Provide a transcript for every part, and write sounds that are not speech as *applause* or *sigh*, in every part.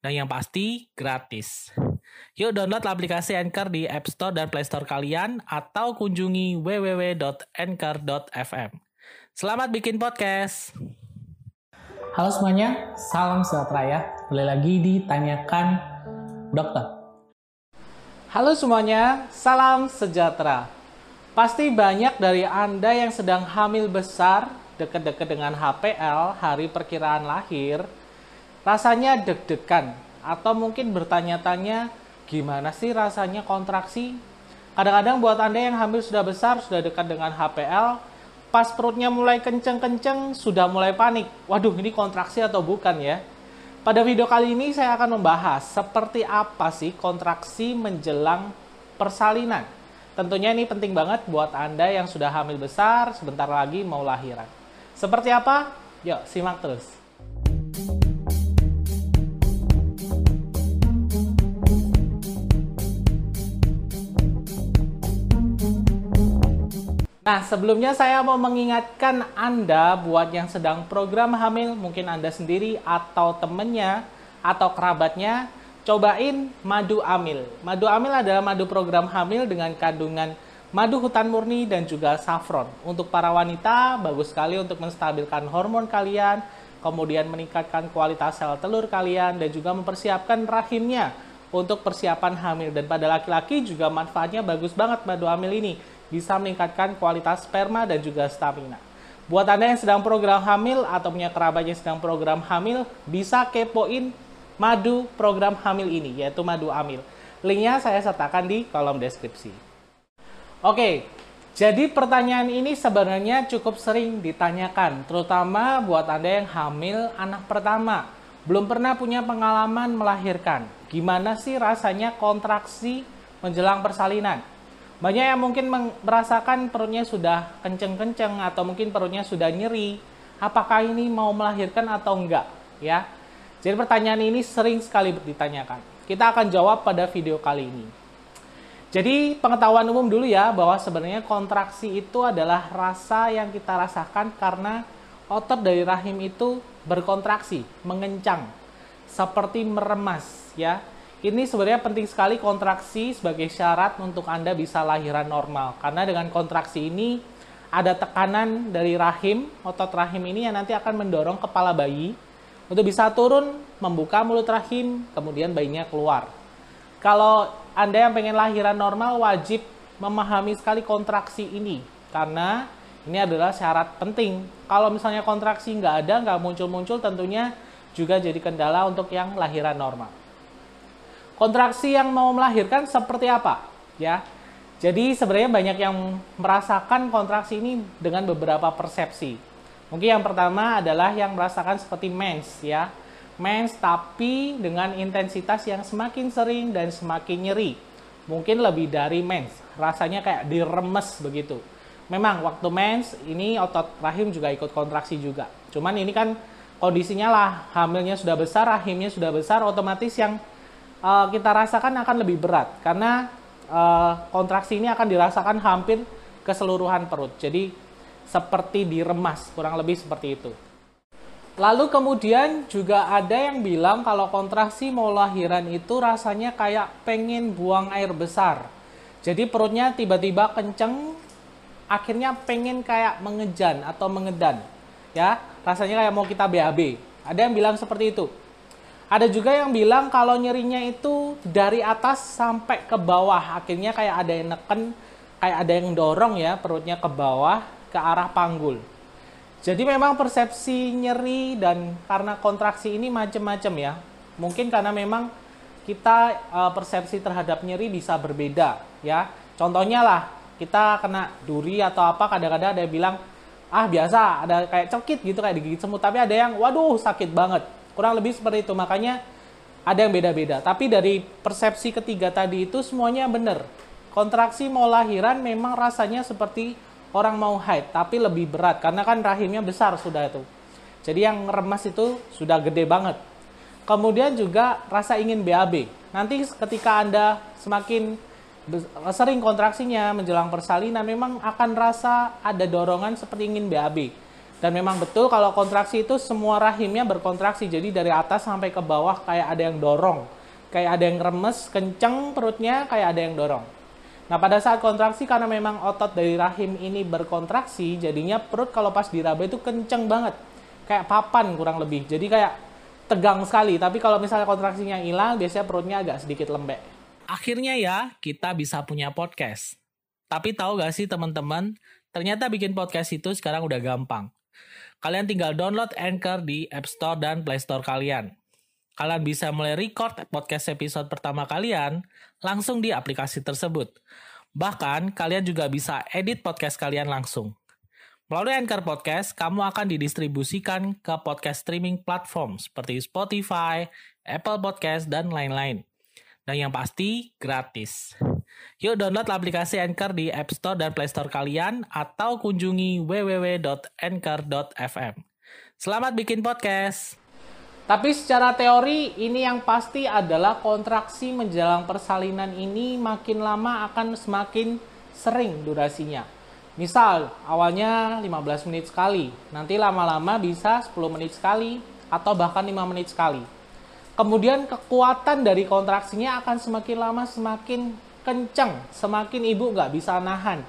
Dan yang pasti, gratis. Yuk download aplikasi Anchor di App Store dan Play Store kalian atau kunjungi www.anchor.fm. Selamat bikin podcast! Halo semuanya, salam sejahtera ya. Kembali lagi ditanyakan dokter. Halo semuanya, salam sejahtera. Pasti banyak dari Anda yang sedang hamil besar, dekat-dekat dengan HPL, hari perkiraan lahir, rasanya deg-degan, atau mungkin bertanya-tanya, gimana sih rasanya kontraksi? Kadang-kadang buat Anda yang hamil sudah besar, sudah dekat dengan HPL, pas perutnya mulai kenceng-kenceng, sudah mulai panik. Waduh, ini kontraksi atau bukan ya? Pada video kali ini saya akan membahas seperti apa sih kontraksi menjelang persalinan. Tentunya ini penting banget buat Anda yang sudah hamil besar, sebentar lagi mau lahiran. Seperti apa? Yuk, simak terus. Nah, sebelumnya saya mau mengingatkan Anda buat yang sedang program hamil, mungkin Anda sendiri atau temennya atau kerabatnya, cobain madu amil. Madu amil adalah madu program hamil dengan kandungan madu hutan murni dan juga saffron. Untuk para wanita, bagus sekali untuk menstabilkan hormon kalian, kemudian meningkatkan kualitas sel telur kalian, dan juga mempersiapkan rahimnya untuk persiapan hamil. Dan pada laki-laki juga manfaatnya bagus banget madu amil ini bisa meningkatkan kualitas sperma dan juga stamina. Buat Anda yang sedang program hamil atau punya kerabat yang sedang program hamil, bisa kepoin madu program hamil ini, yaitu madu amil. Linknya saya sertakan di kolom deskripsi. Oke, jadi pertanyaan ini sebenarnya cukup sering ditanyakan, terutama buat Anda yang hamil anak pertama. Belum pernah punya pengalaman melahirkan. Gimana sih rasanya kontraksi menjelang persalinan? Banyak yang mungkin merasakan perutnya sudah kenceng-kenceng atau mungkin perutnya sudah nyeri. Apakah ini mau melahirkan atau enggak? Ya. Jadi pertanyaan ini sering sekali ditanyakan. Kita akan jawab pada video kali ini. Jadi pengetahuan umum dulu ya bahwa sebenarnya kontraksi itu adalah rasa yang kita rasakan karena otot dari rahim itu berkontraksi, mengencang, seperti meremas ya. Ini sebenarnya penting sekali kontraksi sebagai syarat untuk Anda bisa lahiran normal. Karena dengan kontraksi ini ada tekanan dari rahim, otot rahim ini yang nanti akan mendorong kepala bayi untuk bisa turun, membuka mulut rahim, kemudian bayinya keluar. Kalau Anda yang pengen lahiran normal wajib memahami sekali kontraksi ini. Karena ini adalah syarat penting. Kalau misalnya kontraksi nggak ada, nggak muncul-muncul, tentunya juga jadi kendala untuk yang lahiran normal. Kontraksi yang mau melahirkan seperti apa? Ya. Jadi sebenarnya banyak yang merasakan kontraksi ini dengan beberapa persepsi. Mungkin yang pertama adalah yang merasakan seperti mens ya. Mens tapi dengan intensitas yang semakin sering dan semakin nyeri. Mungkin lebih dari mens. Rasanya kayak diremes begitu. Memang waktu mens ini otot rahim juga ikut kontraksi juga. Cuman ini kan kondisinya lah hamilnya sudah besar, rahimnya sudah besar, otomatis yang uh, kita rasakan akan lebih berat karena uh, kontraksi ini akan dirasakan hampir keseluruhan perut. Jadi seperti diremas, kurang lebih seperti itu. Lalu kemudian juga ada yang bilang kalau kontraksi mau lahiran itu rasanya kayak pengen buang air besar. Jadi perutnya tiba-tiba kenceng, akhirnya pengen kayak mengejan atau mengedan. Ya, rasanya kayak mau kita BAB. Ada yang bilang seperti itu. Ada juga yang bilang kalau nyerinya itu dari atas sampai ke bawah. Akhirnya kayak ada yang neken, kayak ada yang dorong ya perutnya ke bawah ke arah panggul. Jadi memang persepsi nyeri dan karena kontraksi ini macam-macam ya. Mungkin karena memang kita uh, persepsi terhadap nyeri bisa berbeda ya. Contohnya lah kita kena duri atau apa kadang-kadang ada yang bilang ah biasa ada kayak cekit gitu kayak digigit semut tapi ada yang waduh sakit banget Kurang lebih seperti itu. Makanya ada yang beda-beda. Tapi dari persepsi ketiga tadi itu semuanya benar. Kontraksi mau lahiran memang rasanya seperti orang mau haid, tapi lebih berat karena kan rahimnya besar sudah itu. Jadi yang remas itu sudah gede banget. Kemudian juga rasa ingin BAB. Nanti ketika Anda semakin sering kontraksinya menjelang persalinan memang akan rasa ada dorongan seperti ingin BAB. Dan memang betul kalau kontraksi itu semua rahimnya berkontraksi. Jadi dari atas sampai ke bawah kayak ada yang dorong. Kayak ada yang remes, kenceng perutnya, kayak ada yang dorong. Nah pada saat kontraksi karena memang otot dari rahim ini berkontraksi, jadinya perut kalau pas diraba itu kenceng banget. Kayak papan kurang lebih. Jadi kayak tegang sekali. Tapi kalau misalnya kontraksinya hilang, biasanya perutnya agak sedikit lembek. Akhirnya ya, kita bisa punya podcast. Tapi tahu gak sih teman-teman, ternyata bikin podcast itu sekarang udah gampang. Kalian tinggal download Anchor di App Store dan Play Store kalian. Kalian bisa mulai record podcast episode pertama kalian langsung di aplikasi tersebut. Bahkan, kalian juga bisa edit podcast kalian langsung. Melalui Anchor Podcast, kamu akan didistribusikan ke podcast streaming platform seperti Spotify, Apple Podcast, dan lain-lain. Dan yang pasti, gratis. Yuk download aplikasi Anchor di App Store dan Play Store kalian atau kunjungi www.anchor.fm. Selamat bikin podcast! Tapi secara teori ini yang pasti adalah kontraksi menjelang persalinan ini makin lama akan semakin sering durasinya. Misal, awalnya 15 menit sekali, nanti lama-lama bisa 10 menit sekali, atau bahkan 5 menit sekali. Kemudian kekuatan dari kontraksinya akan semakin lama semakin kencang, semakin ibu nggak bisa nahan.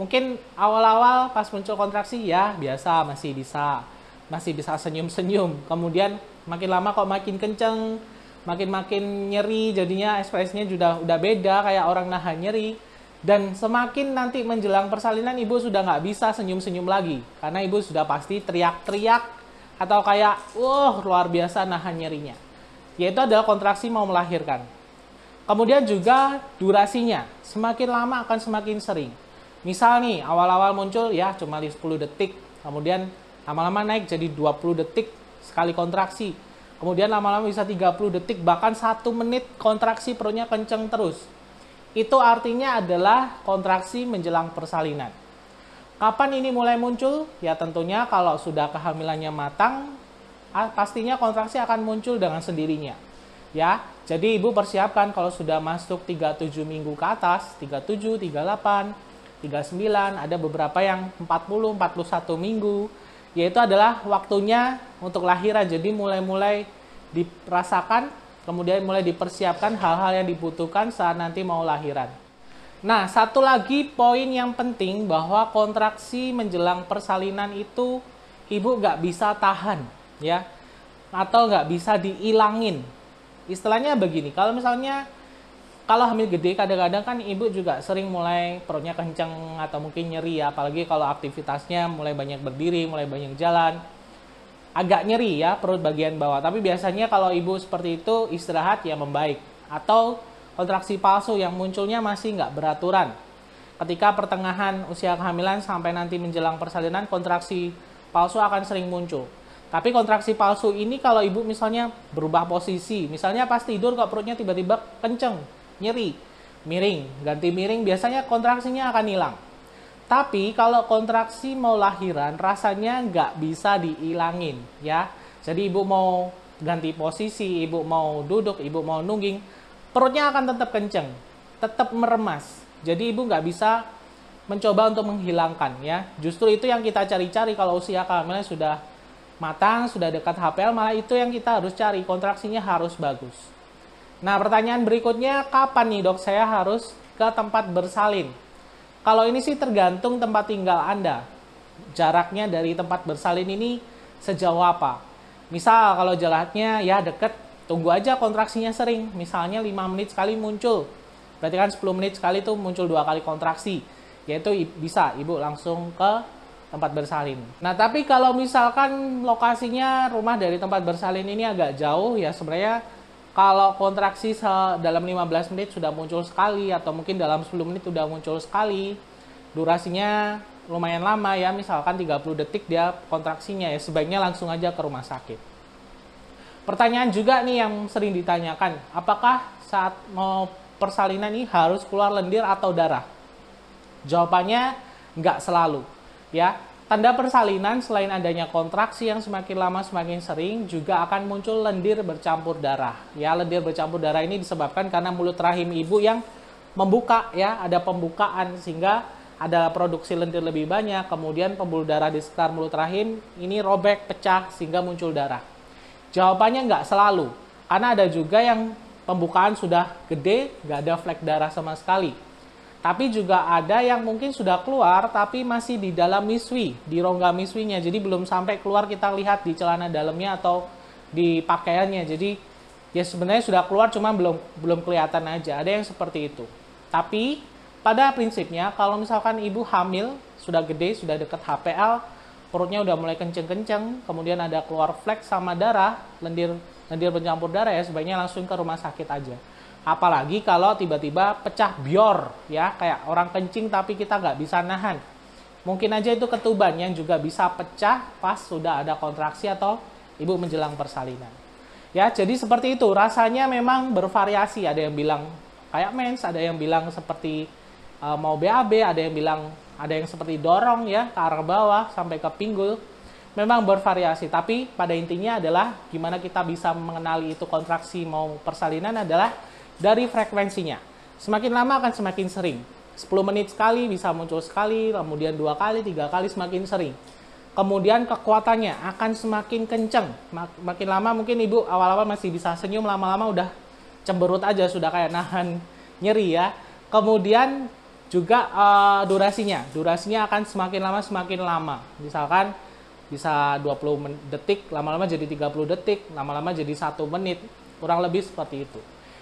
Mungkin awal-awal pas muncul kontraksi ya biasa masih bisa, masih bisa senyum-senyum. Kemudian makin lama kok makin kencang, makin-makin nyeri, jadinya ekspresinya sudah udah beda kayak orang nahan nyeri dan semakin nanti menjelang persalinan ibu sudah nggak bisa senyum-senyum lagi. Karena ibu sudah pasti teriak-teriak atau kayak, wah luar biasa nahan nyerinya. Yaitu adalah kontraksi mau melahirkan. Kemudian juga durasinya, semakin lama akan semakin sering. Misal nih, awal-awal muncul ya cuma 10 detik, kemudian lama-lama naik jadi 20 detik sekali kontraksi. Kemudian lama-lama bisa 30 detik, bahkan satu menit kontraksi perutnya kenceng terus itu artinya adalah kontraksi menjelang persalinan. Kapan ini mulai muncul? Ya tentunya kalau sudah kehamilannya matang, pastinya kontraksi akan muncul dengan sendirinya. Ya, jadi ibu persiapkan kalau sudah masuk 37 minggu ke atas, 37, 38, 39, ada beberapa yang 40, 41 minggu, yaitu adalah waktunya untuk lahiran. Jadi mulai-mulai dirasakan Kemudian mulai dipersiapkan hal-hal yang dibutuhkan saat nanti mau lahiran. Nah, satu lagi poin yang penting bahwa kontraksi menjelang persalinan itu ibu nggak bisa tahan, ya, atau nggak bisa diilangin. Istilahnya begini, kalau misalnya kalau hamil gede kadang-kadang kan ibu juga sering mulai perutnya kenceng atau mungkin nyeri ya, apalagi kalau aktivitasnya mulai banyak berdiri, mulai banyak jalan agak nyeri ya perut bagian bawah. Tapi biasanya kalau ibu seperti itu istirahat ya membaik. Atau kontraksi palsu yang munculnya masih nggak beraturan. Ketika pertengahan usia kehamilan sampai nanti menjelang persalinan, kontraksi palsu akan sering muncul. Tapi kontraksi palsu ini kalau ibu misalnya berubah posisi, misalnya pas tidur kok perutnya tiba-tiba kenceng, nyeri, miring, ganti miring, biasanya kontraksinya akan hilang. Tapi kalau kontraksi mau lahiran rasanya nggak bisa diilangin ya. Jadi ibu mau ganti posisi, ibu mau duduk, ibu mau nungging, perutnya akan tetap kenceng, tetap meremas. Jadi ibu nggak bisa mencoba untuk menghilangkan ya. Justru itu yang kita cari-cari kalau usia kehamilan sudah matang, sudah dekat HPL, malah itu yang kita harus cari, kontraksinya harus bagus. Nah pertanyaan berikutnya, kapan nih dok saya harus ke tempat bersalin? Kalau ini sih tergantung tempat tinggal Anda. Jaraknya dari tempat bersalin ini sejauh apa. Misal kalau jaraknya ya deket, tunggu aja kontraksinya sering. Misalnya 5 menit sekali muncul. Berarti kan 10 menit sekali tuh muncul dua kali kontraksi. Yaitu bisa ibu langsung ke tempat bersalin. Nah, tapi kalau misalkan lokasinya rumah dari tempat bersalin ini agak jauh, ya sebenarnya kalau kontraksi dalam 15 menit sudah muncul sekali atau mungkin dalam 10 menit sudah muncul sekali durasinya lumayan lama ya misalkan 30 detik dia kontraksinya ya sebaiknya langsung aja ke rumah sakit Pertanyaan juga nih yang sering ditanyakan, apakah saat mau persalinan ini harus keluar lendir atau darah? Jawabannya nggak selalu. Ya, tanda persalinan selain adanya kontraksi yang semakin lama semakin sering juga akan muncul lendir bercampur darah. Ya, lendir bercampur darah ini disebabkan karena mulut rahim ibu yang membuka ya, ada pembukaan sehingga ada produksi lendir lebih banyak, kemudian pembuluh darah di sekitar mulut rahim ini robek, pecah sehingga muncul darah. Jawabannya nggak selalu, karena ada juga yang pembukaan sudah gede, nggak ada flek darah sama sekali. Tapi juga ada yang mungkin sudah keluar tapi masih di dalam miswi, di rongga miswinya. Jadi belum sampai keluar kita lihat di celana dalamnya atau di pakaiannya. Jadi ya sebenarnya sudah keluar cuma belum belum kelihatan aja. Ada yang seperti itu. Tapi pada prinsipnya kalau misalkan ibu hamil sudah gede, sudah dekat HPL, perutnya udah mulai kenceng-kenceng, kemudian ada keluar flek sama darah, lendir lendir bercampur darah ya sebaiknya langsung ke rumah sakit aja. Apalagi kalau tiba-tiba pecah bior ya, kayak orang kencing tapi kita nggak bisa nahan. Mungkin aja itu ketuban yang juga bisa pecah pas sudah ada kontraksi atau ibu menjelang persalinan. Ya, jadi seperti itu. Rasanya memang bervariasi. Ada yang bilang kayak mens, ada yang bilang seperti uh, mau BAB, ada yang bilang ada yang seperti dorong ya ke arah bawah sampai ke pinggul. Memang bervariasi, tapi pada intinya adalah gimana kita bisa mengenali itu kontraksi mau persalinan adalah dari frekuensinya. Semakin lama akan semakin sering. 10 menit sekali bisa muncul sekali, kemudian dua kali, tiga kali semakin sering. Kemudian kekuatannya akan semakin kenceng. Makin lama mungkin ibu awal-awal masih bisa senyum, lama-lama udah cemberut aja, sudah kayak nahan *laughs* nyeri ya. Kemudian juga uh, durasinya, durasinya akan semakin lama semakin lama. Misalkan bisa 20 detik, lama-lama jadi 30 detik, lama-lama jadi satu menit, kurang lebih seperti itu.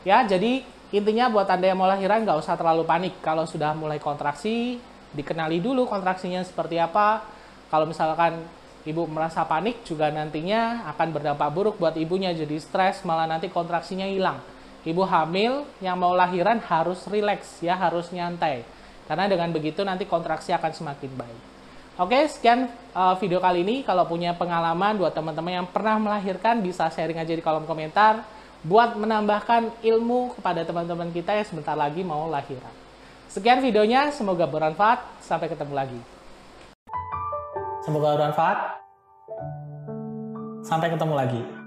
Ya, jadi intinya buat Anda yang mau lahiran nggak usah terlalu panik. Kalau sudah mulai kontraksi, dikenali dulu kontraksinya seperti apa. Kalau misalkan ibu merasa panik juga nantinya akan berdampak buruk buat ibunya jadi stres malah nanti kontraksinya hilang. Ibu hamil yang mau lahiran harus rileks ya, harus nyantai. Karena dengan begitu nanti kontraksi akan semakin baik. Oke, sekian uh, video kali ini. Kalau punya pengalaman buat teman-teman yang pernah melahirkan bisa sharing aja di kolom komentar buat menambahkan ilmu kepada teman-teman kita yang sebentar lagi mau lahiran. Sekian videonya, semoga bermanfaat. Sampai ketemu lagi. Semoga bermanfaat. Sampai ketemu lagi.